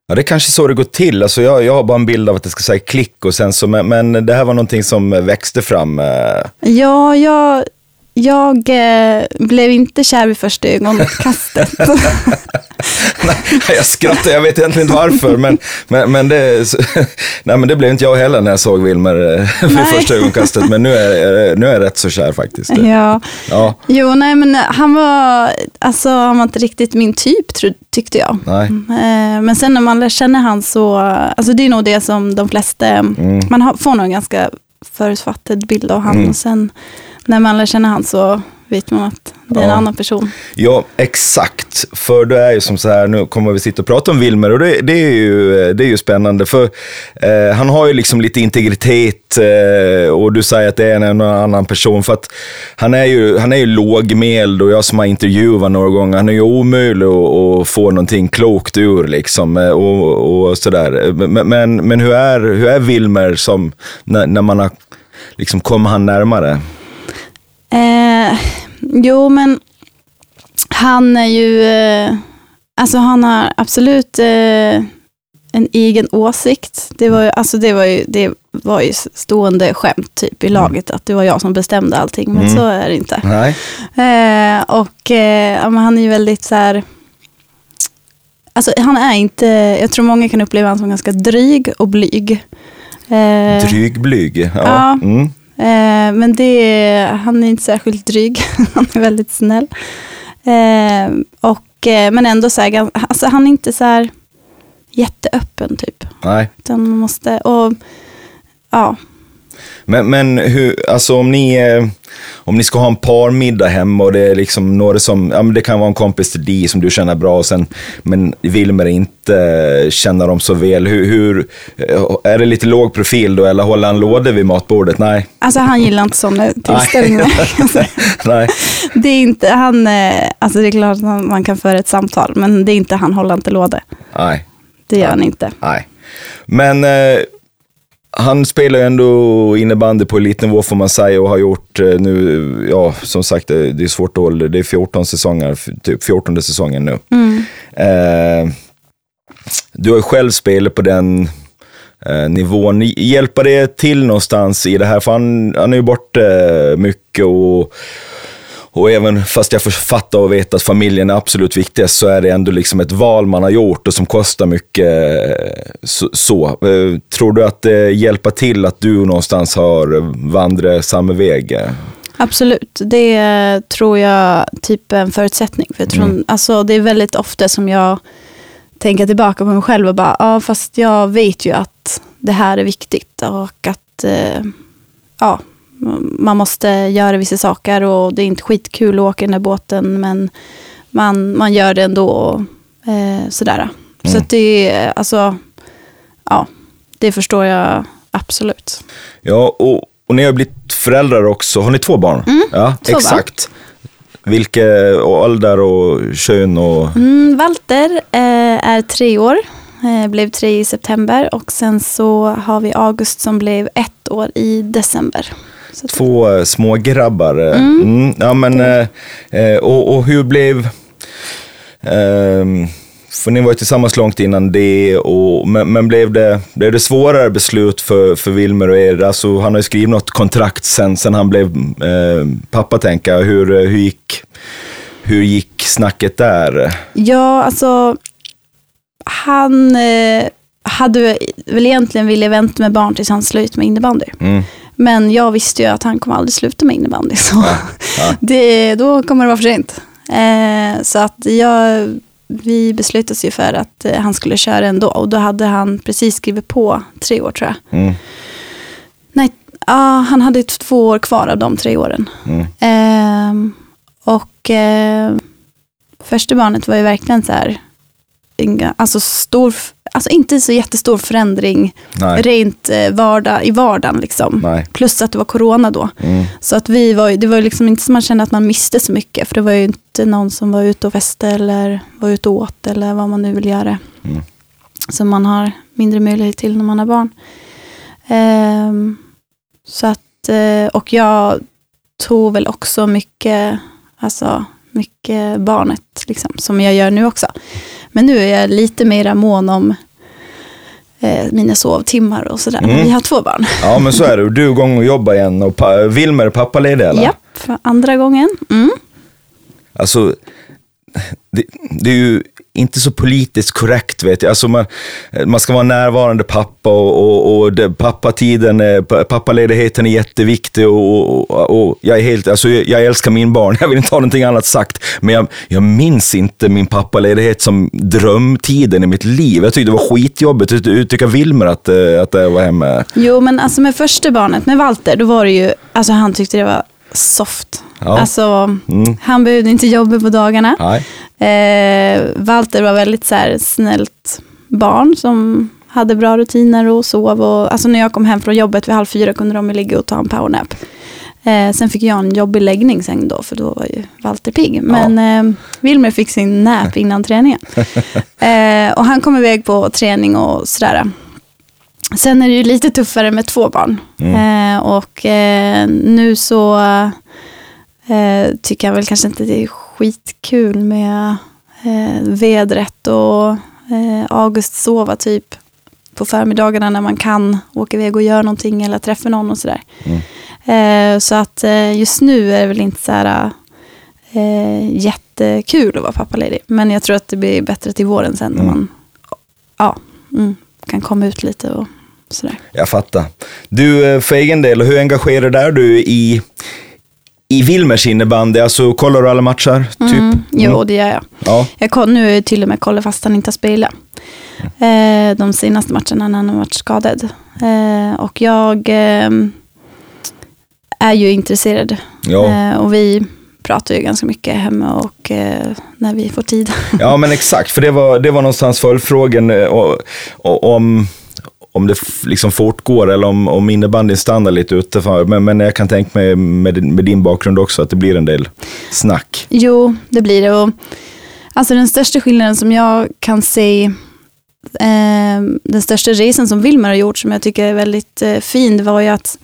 A: Ja, det är kanske så det går till. Alltså jag, jag har bara en bild av att det ska säga klick och sen så, men, men det här var någonting som växte fram. eh.
F: Ja, jag, jag eh, blev inte kär vid första ögonkastet.
A: Jag skrattar, jag vet egentligen inte varför, men, men, men, det, nej, men det blev inte jag heller när jag såg Wilmer eh, vid första ögonkastet, men nu är, nu är jag rätt så kär faktiskt.
F: ja.
A: Ja,
F: Jo, nej men han var, alltså, han var inte riktigt min typ tyckte jag.
A: nej.
F: Eh, Men sen när man lär känna han så, alltså det är nog det som de flesta, man har, får nog en ganska förutfattad bild av han
A: Mm.
F: och sen när man lär känna han så vet man att det är en
A: Ja.
F: annan person.
A: Ja, exakt. För det är ju som så här, nu kommer vi sitta och prata om Wilmer och det, det, är, ju, det är ju spännande. För eh, han har ju liksom lite integritet eh, och du säger att det är en, en annan person. För att han är ju, han är ju lågmäld och jag som har intervjuat några gånger, han är ju omöjlig att, att få någonting klokt ur liksom. eh, Och, och sådär. Men, men, men hur, är, hur är Wilmer som, när, när man har, liksom kommer han närmare?
F: Eh, jo, men han är ju, eh, alltså han har absolut eh, en egen åsikt. Det var ju, alltså det var ju, det var ju stående skämt typ i laget, att det var jag som bestämde allting, men
A: Mm.
F: så är det inte.
A: Nej.
F: Eh, och eh, han är ju väldigt så här, alltså han är inte, jag tror många kan uppleva honom som ganska dryg och blyg. Eh,
A: Drygblyg. Ja.
F: Ja.
A: Mm.
F: Eh, men det, han är inte särskilt dryg. han är väldigt snäll. Eh, och, eh, men ändå så här, alltså han är inte så här jätteöppen typ.
A: Nej.
F: Utan man måste, och ja.
A: Men, men hur, alltså om ni, eh, om ni ska ha en parmiddag hemma och det är liksom några som, ja men det kan vara en kompis till dig som du känner bra och sen, men Wilmer inte eh, känner dem så väl. Hur, hur, eh, är det lite låg profil då eller håller han lådor vid matbordet? Nej.
F: Alltså han gillar inte sådana tillställningar.
A: Nej.
F: det är inte, han, alltså det är klart att man kan föra ett samtal, men det är inte han håller inte låda.
A: Nej.
F: Det gör han inte.
A: Nej. Men eh, han spelar ju ändå innebandy på elitnivå får man säga och har gjort eh, nu, ja som sagt det, är svårt att hålla, det är 14 säsonger, typ 14 säsongen nu.
F: Mm.
A: Eh, du har ju själv spelat på den eh, nivån. Hjälper det till någonstans i det här? För han, han är ju borta eh, mycket och, och även fast jag fattar och vet att familjen är absolut viktigast så är det ändå liksom ett val man har gjort och som kostar mycket. eh, Så, så. Eh, Tror du att det hjälper till att du någonstans har vandrat samma väg?
F: Absolut, det tror jag typ är en förutsättning. För jag tror,
A: Mm.
F: alltså, det är väldigt ofta som jag tänker tillbaka på mig själv och bara, ja fast jag vet ju att det här är viktigt och att eh, ja, man måste göra vissa saker och det är inte skitkul att åka den där båten men man, man gör det ändå. Och Eh, sådär. Så
A: Mm.
F: att det är, alltså, ja, det förstår jag absolut.
A: Ja, och, och ni har blivit föräldrar också. Har ni två barn? ja,
F: Mm. två barn.
A: exakt. Vilka ålder och kön och...
F: Mm, Walter eh, är tre år, eh, blev tre i september och sen så har vi August som blev ett år i december. Så
A: Två eh, små grabbar. eh. Mm. Ja, men, eh, eh, och, och hur blev... ehm, för ni var ju tillsammans långt innan det, och, men, men blev, det, blev det svårare beslut för, för Wilmer och er? Alltså, han har ju skrivit något kontrakt sen, sen han blev eh, pappa, tänker jag. Hur, eh, hur, gick, hur gick snacket där?
F: Ja, alltså han eh, hade väl egentligen velat vänta med barn tills han slut med innebandy.
A: Mm.
F: Men jag visste ju att han kommer aldrig sluta med innebandy. Så
A: ja.
F: det, då kommer det vara för sent. Eh, så att jag, vi beslutade oss ju för att eh, han skulle köra ändå. Och då hade han precis skrivit på tre år tror jag.
A: Mm.
F: Nej, ja, han hade två år kvar av de tre åren.
A: Mm.
F: Ehm, och eh, första barnet var ju verkligen så här, inga, alltså stor, alltså inte så jättestor förändring
A: Nej.
F: rent eh, vardag, i vardagen liksom.
A: Nej.
F: Plus att det var corona då.
A: Mm.
F: Så att vi var, det var liksom inte som man kände att man miste så mycket. För det var ju inte någon som var ute och festade eller var ute och åt eller vad man nu vill göra.
A: Mm.
F: Som man har mindre möjlighet till när man har barn. Ehm, så att, eh, och jag tog väl också mycket, alltså mycket barnet, liksom, som jag gör nu också. Men nu är jag lite mer mån om eh, mina sovtimmar och sådär.
A: Mm.
F: Vi har två barn.
A: Ja, men så är det. Du är igång och jobbar igen och pa- Wilmer är pappaledig eller?
F: Japp, för andra gången. Mm.
A: Alltså, det, det är ju inte så politiskt korrekt vet jag. Alltså man, man ska vara närvarande pappa och, och, och det, pappatiden, eh, pappaledigheten är jätteviktig och, och, och jag är helt, alltså jag, jag älskar min barn, jag vill inte ha någonting annat sagt. Men jag, jag minns inte min pappaledighet som drömtiden i mitt liv. Jag tyckte det var skitjobbigt. Hur tycker Wilmer att, eh, att jag var hemma?
F: Jo, men alltså med första barnet, med Walter, då var det ju, alltså han tyckte det var soft.
A: Ja.
F: Alltså,
A: Mm.
F: han behövde inte jobba på dagarna. Eh, Walter var väldigt så här, snällt barn som hade bra rutiner och sov. Och, alltså när jag kom hem från jobbet vid halv fyra kunde de ligga och ta en powernap. Eh, sen fick jag en jobbig läggning sen då, för då var ju Walter pigg. Men eh, Wilmer fick sin nap innan träningen. Eh, och han kom iväg på träning och sådär. Sen är det ju lite tuffare med två barn. Eh, och eh, nu så eh, tycker jag väl kanske inte det är skitkul med eh, vädret och eh, August sova typ på förmiddagarna när man kan åka iväg och göra någonting eller träffa någon och sådär. Eh, så att eh, just nu är det väl inte så här eh, jättekul att vara pappaledig. Men jag tror att det blir bättre till våren sen när
A: Mm.
F: man ja, mm, kan komma ut lite och sådär.
A: Jag fattar. Du, eh, för egen del, hur engagerad är du i, i Wilmers innebandy? Alltså, kollar du alla matcher? Typ?
F: Mm, jo, det gör jag.
A: Ja.
F: Jag koll, nu till och med kollar fast han inte har spelat. Eh, de senaste matcherna när han har varit skadad. Eh, och jag eh, är ju intresserad.
A: Ja.
F: Eh, och vi pratar ju ganska mycket hemma och eh, när vi får tid.
A: ja, men exakt. För det var, det var någonstans följdfrågan eh, om, om det liksom fortgår eller om, om innebandyn stannar lite utanför. Men, men jag kan tänka mig med, din- med din bakgrund också att det blir en del snack.
F: Jo, det blir det. Och, alltså den största skillnaden som jag kan se, eh, den största resan som Wilmer har gjort som jag tycker är väldigt eh, fin, det var ju att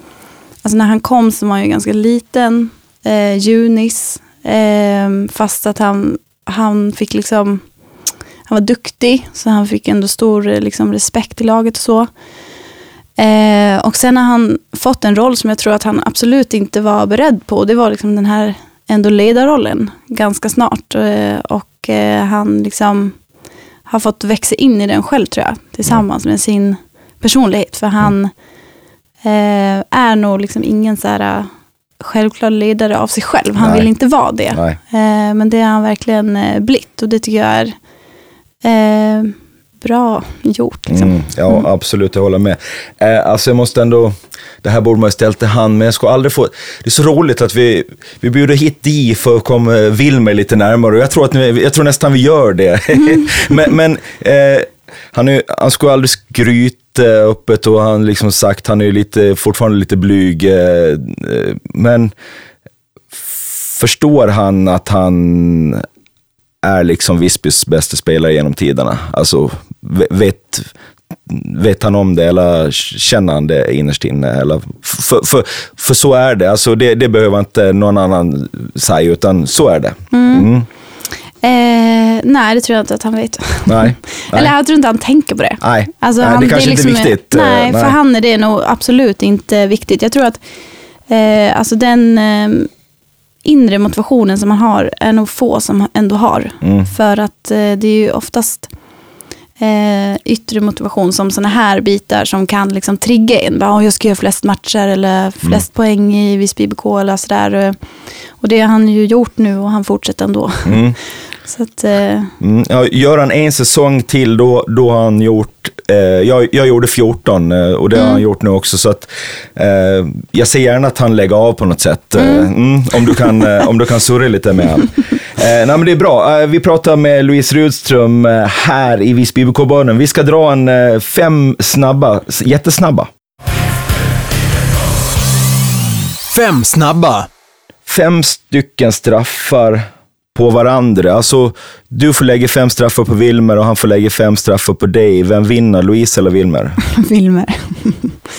F: alltså när han kom så var han ju ganska liten, eh, junis, eh, fast att han, han fick liksom, han var duktig, så han fick ändå stor eh, liksom, respekt i laget och så. Eh, och sen har han fått en roll som jag tror att han absolut inte var beredd på. Det var liksom den här ändå ledarrollen ganska snart. Eh, och eh, han liksom har fått växa in i den själv tror jag. Tillsammans med sin personlighet. För han eh, är nog liksom ingen så här eh, självklar ledare av sig själv. Han
A: Nej.
F: vill inte vara det.
A: Nej.
F: Men det har han verkligen blivit. Och det tycker jag är eh, bra gjort. Liksom.
A: Mm, ja, absolut, jag håller med. Eh, alltså jag måste ändå, det här borde man ju ställt till han, men jag ska aldrig få... Det är så roligt att vi, vi bjuder hit Di för att komma Wilmer lite närmare jag tror, att, ni- jag tror nästan vi gör det. men men eh, han, är, han ju aldrig skryta öppet och han liksom sagt, han är lite, fortfarande lite blyg. Eh, eh, men förstår han att han är liksom Visbys bästa spelare genom tiderna? Alltså, ve- vet, vet han om det eller känner han det innerst inne? Eller, för, för, för så är det. Alltså, det. Det behöver inte någon annan säga, utan så är det. Mm.
F: Eh, nej, det tror jag inte att han vet.
A: Nej.
F: Eller
A: Nej.
F: jag tror inte han tänker på det.
A: Nej.
F: Alltså,
A: Nej,
F: han,
A: det kanske
F: är
A: inte är
F: liksom-
A: viktigt. eh,
F: Nej, för han är det nog absolut inte viktigt. Jag tror att eh, alltså den eh, inre motivationen som man har är nog få som ändå har.
A: Mm.
F: För att eh, det är ju oftast eh, yttre motivation som sådana här bitar som kan liksom trigga en. Bara, "Åh, jag ska göra flest matcher eller flest poäng i Visby IBK eller sådär. Och det har han ju gjort nu och han fortsätter ändå.
A: Mm.
F: Så att, eh,
A: Mm, ja, gör han en säsong till, då, då har han gjort... Eh, jag, jag gjorde 14 eh, och det har han gjort nu också. Så att, eh, jag ser gärna att han lägger av på något sätt. Eh, mm, om, du kan, eh, om du kan surra lite med honom. Eh, nej, men det är bra. Eh, vi pratar med Louise Rudström eh, här i Visby IBK-börden. Vi ska dra en eh, fem snabba, jättesnabba.
D: Fem snabba.
A: Fem stycken straffar på varandra. Alltså, du får lägga fem straffar på Wilmer och han får lägga fem straffar på dig. Vem vinner, Louise eller Wilmer?
F: Wilmer.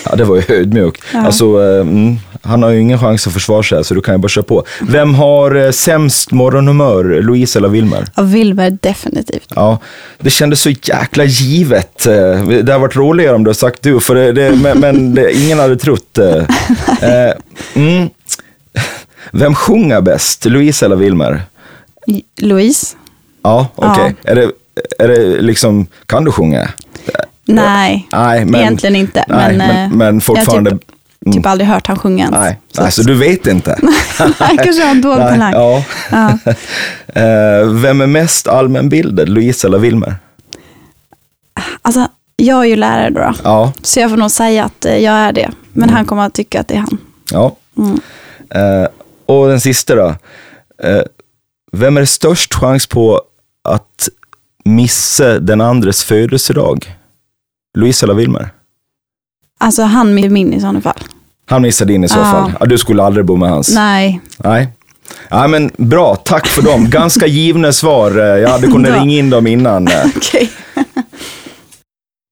A: Ja, det var ju ödmjukt. Alltså, eh, mm, han har ju ingen chans att försvara sig, så du kan ju bara köra på. Vem har eh, sämst morgonhumör, Louise eller Wilmer?
F: Ja, Wilmer definitivt.
A: Ja, det kändes så jäkla givet. Eh, Det har varit roligare om du har sagt du, för det, det, men, men det, ingen hade trott. eh. Eh, mm. Vem sjunger bäst, Louise eller Wilmer?
F: Louise?
A: Ja, okej. Är, det, är det liksom, kan du sjunga?
F: Nej,
A: Nej, men,
F: egentligen inte.
A: nej,
F: men,
A: men,
F: eh,
A: men fortfarande...
F: Jag typ, typ aldrig hört han sjunga ens.
A: Nej,
F: Så
A: alltså
F: att-
A: du vet inte.
F: Han kanske har en
A: Nej,
F: talang.
A: ja.
F: Ja.
A: Eh, Vem är mest allmänbildad, Louise eller Wilmer?
F: Alltså, jag är ju lärare då, då.
A: Ja,
F: Så jag får nog säga att eh, jag är det. Men han kommer att tycka att det är han.
A: ja.
F: Mm.
A: Eh, och den sista då. Eh, vem är störst chans på att missa den andres födelsedag? Louise eller Wilmer?
F: Alltså han med min i sådana fall.
A: Han missar din i så fall. Ja, du skulle aldrig bo med hans.
F: Nej.
A: Nej. Ja, men bra, tack för dem. Ganska givna svar. Jag hade kunnat ringa in dem innan.
F: Okej.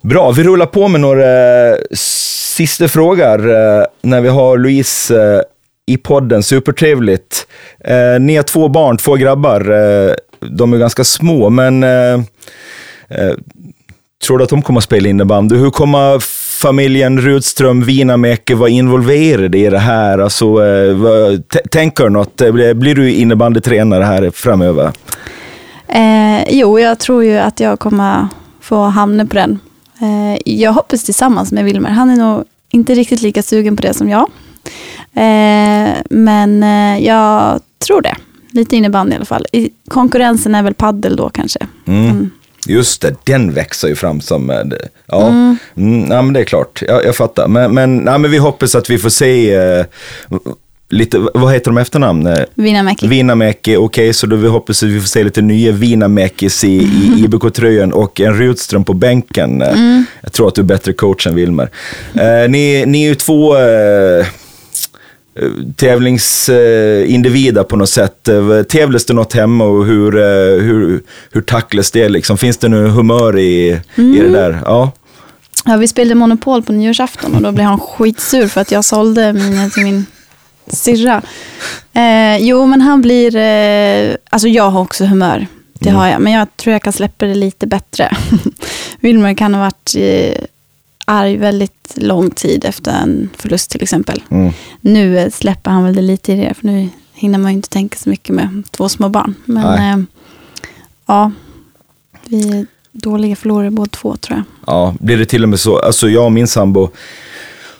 A: Bra, vi rullar på med några eh, sista frågor eh, när vi har Louise eh, i podden. Supertrevligt. Eh, ni har två barn, två grabbar. Eh, de är ganska små, men eh, eh, tror du att de kommer att spela innebandy? Hur kommer familjen Rudström Winamäki vara involverade i det här? Alltså, eh, vad, tänker du något? Eh, blir, blir du innebandytränare här framöver?
F: Eh, jo, jag tror ju att jag kommer få hamna på den. Eh, jag hoppas tillsammans med Wilmer. Han är nog inte riktigt lika sugen på det som jag. Eh, men eh, jag tror det. Lite innebandy i alla fall. I, konkurrensen är väl paddel då kanske.
A: Mm. Just det, den växer ju fram som... eh, Ja, mm. ja men det är klart. Jag, jag fattar. Men, men, nej, men vi hoppas att vi får se eh, lite, vad heter de efternamn? Eh,
F: Winamäki.
A: Vinamäki, okej, så då vi hoppas att vi får se lite nya Vinamäkis i, i IBK-tröjan och en Rudström på bänken. Eh, Jag tror att du är bättre coach än Wilmer. Eh, ni, ni är ju två eh, tävlingsindivider på något sätt. Eh, Tävlas det något hemma och hur, eh, hur, hur tacklas det? Liksom? Finns det nu humör i, i det där? Ja.
F: Ja, vi spelade Monopol på nyårsafton och då blev han skitsur för att jag sålde mina till min syrra. Eh, jo, men han blir... Eh, alltså jag har också humör. Det har jag. Men jag tror jag kan släppa det lite bättre. Wilmer kan ha varit eh, arg väldigt lång tid efter en förlust till exempel.
A: Mm.
F: Nu eh, släpper han väl det lite i det. För nu hinner man ju inte tänka så mycket med två små barn. Men eh, ja, vi är dåliga förlorare båda två tror jag.
A: Ja, blir det till och med så, alltså jag och min sambo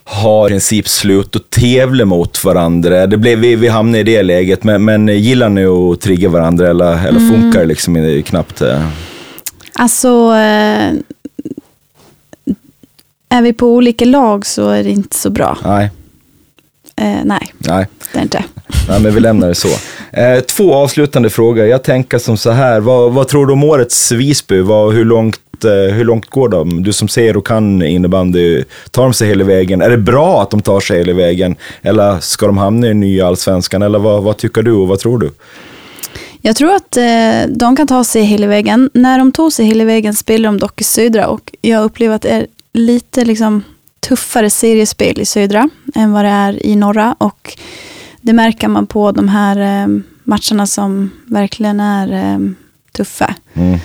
A: har i princip slut att tävla mot varandra. Det blev, vi, vi hamnade i det läget, men, men gillar ni att trigga varandra eller, eller funkar det liksom knappt? eh?
F: Alltså, eh, är vi på olika lag så är det inte så bra.
A: Nej,
F: Eh, nej,
A: nej.
F: det är inte.
A: Nej, men vi lämnar det så. Eh, två avslutande frågor. Jag tänker som så här, vad, vad tror du om årets Visby? Vad, hur, långt, eh, hur långt går de? Du som ser och kan innebandy, tar de sig hela vägen? Är det bra att de tar sig hela vägen? Eller ska de hamna i nya allsvenskan? Eller vad, vad tycker du och vad tror du?
F: Jag tror att eh, de kan ta sig hela vägen. När de tog sig hela vägen spelade de dock i södra och jag upplever att det är lite liksom, tuffare seriespel i södra än vad det är i norra. Och det märker man på de här eh, matcherna som verkligen är eh, tuffa.
A: Mm.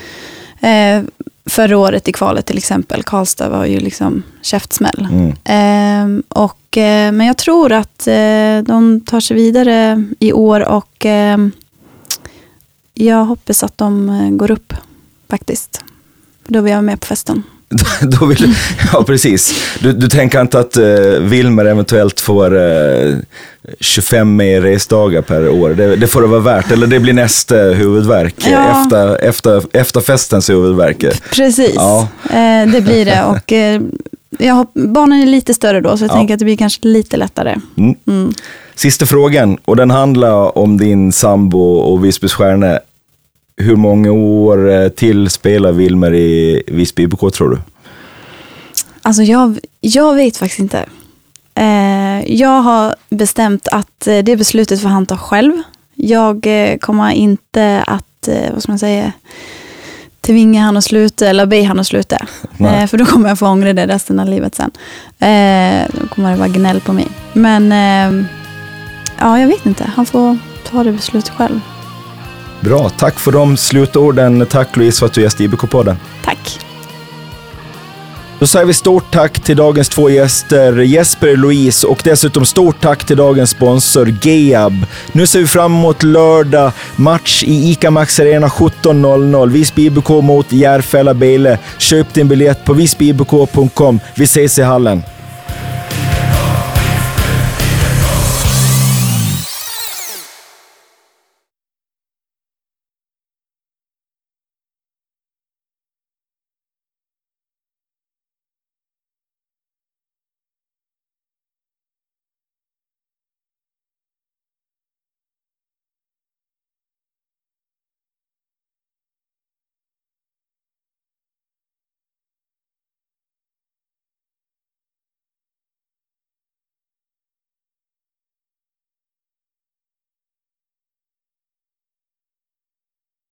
F: Eh, förra året i kvalet till exempel, Karlstad var ju liksom käftsmäll.
A: Mm.
F: Eh, och, eh, men jag tror att eh, de tar sig vidare i år och eh, jag hoppas att de går upp faktiskt. Då vill jag vara med på festen.
A: Då vill, ja, precis. Du, du tänker inte att uh, Wilmer eventuellt får uh, 25 mer resdagar per år? Det, det får det vara värt, eller det blir nästa huvudverk
F: Ja.
A: efter, efter, efter festens huvudverk.
F: Precis,
A: Ja.
F: eh, det blir det. Och, eh, jag hopp, barnen är lite större då, så jag
A: Ja.
F: tänker att det blir kanske lite lättare.
A: Mm.
F: Mm.
A: Sista frågan, och den handlar om din sambo och Visbys stjärna. Hur många år eh, till spelar Wilmer i Visby IBK tror du?
F: Alltså jag, jag vet faktiskt inte. Eh, jag har bestämt att eh, det beslutet får han ta själv. Jag kommer inte att, vad ska man säga, tvinga han att sluta eller be han att sluta. Eh, för då kommer jag få ångra det resten av livet sen. Eh, då kommer det vara gnäll på mig. Men ja, jag vet inte. Han får ta det beslutet själv.
A: Bra, tack för de slutorden. Tack Louise för att du gästade IBK-podden.
F: Tack.
A: Då säger vi stort tack till dagens två gäster, Jesper och Louise, och dessutom stort tack till dagens sponsor Geab. Nu ser vi fram emot lördag, match i ICA Max Arena 17.00. Visby IBK mot Järfälla Bele. Köp din biljett på visbyibk.com. Vi ses i hallen.